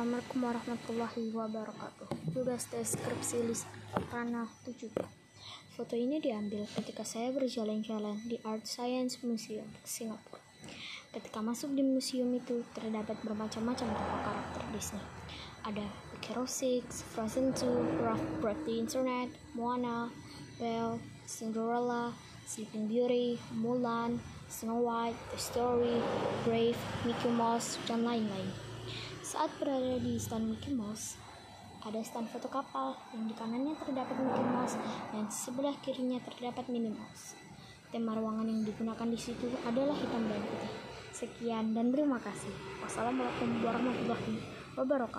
Assalamualaikum warahmatullahi wabarakatuh. Tugas deskripsi Rana 7. Foto ini diambil ketika saya berjalan-jalan di Art Science Museum, Singapura. Ketika masuk di museum itu, terdapat bermacam-macam tokoh karakter Disney. Ada Hero Six, Frozen 2, Rough Break the Internet, Moana, Belle, Cinderella, Sleeping Beauty, Mulan, Snow White, The Story, Brave, Mickey Mouse, dan lain-lain. Saat berada di stand Mickey Mouse, ada stand foto kapal yang di kanannya terdapat Mickey Mouse dan sebelah kirinya terdapat Minnie Mouse. Tema ruangan yang digunakan di situ adalah hitam dan putih. Sekian dan terima kasih. Wassalamualaikum warahmatullahi wabarakatuh.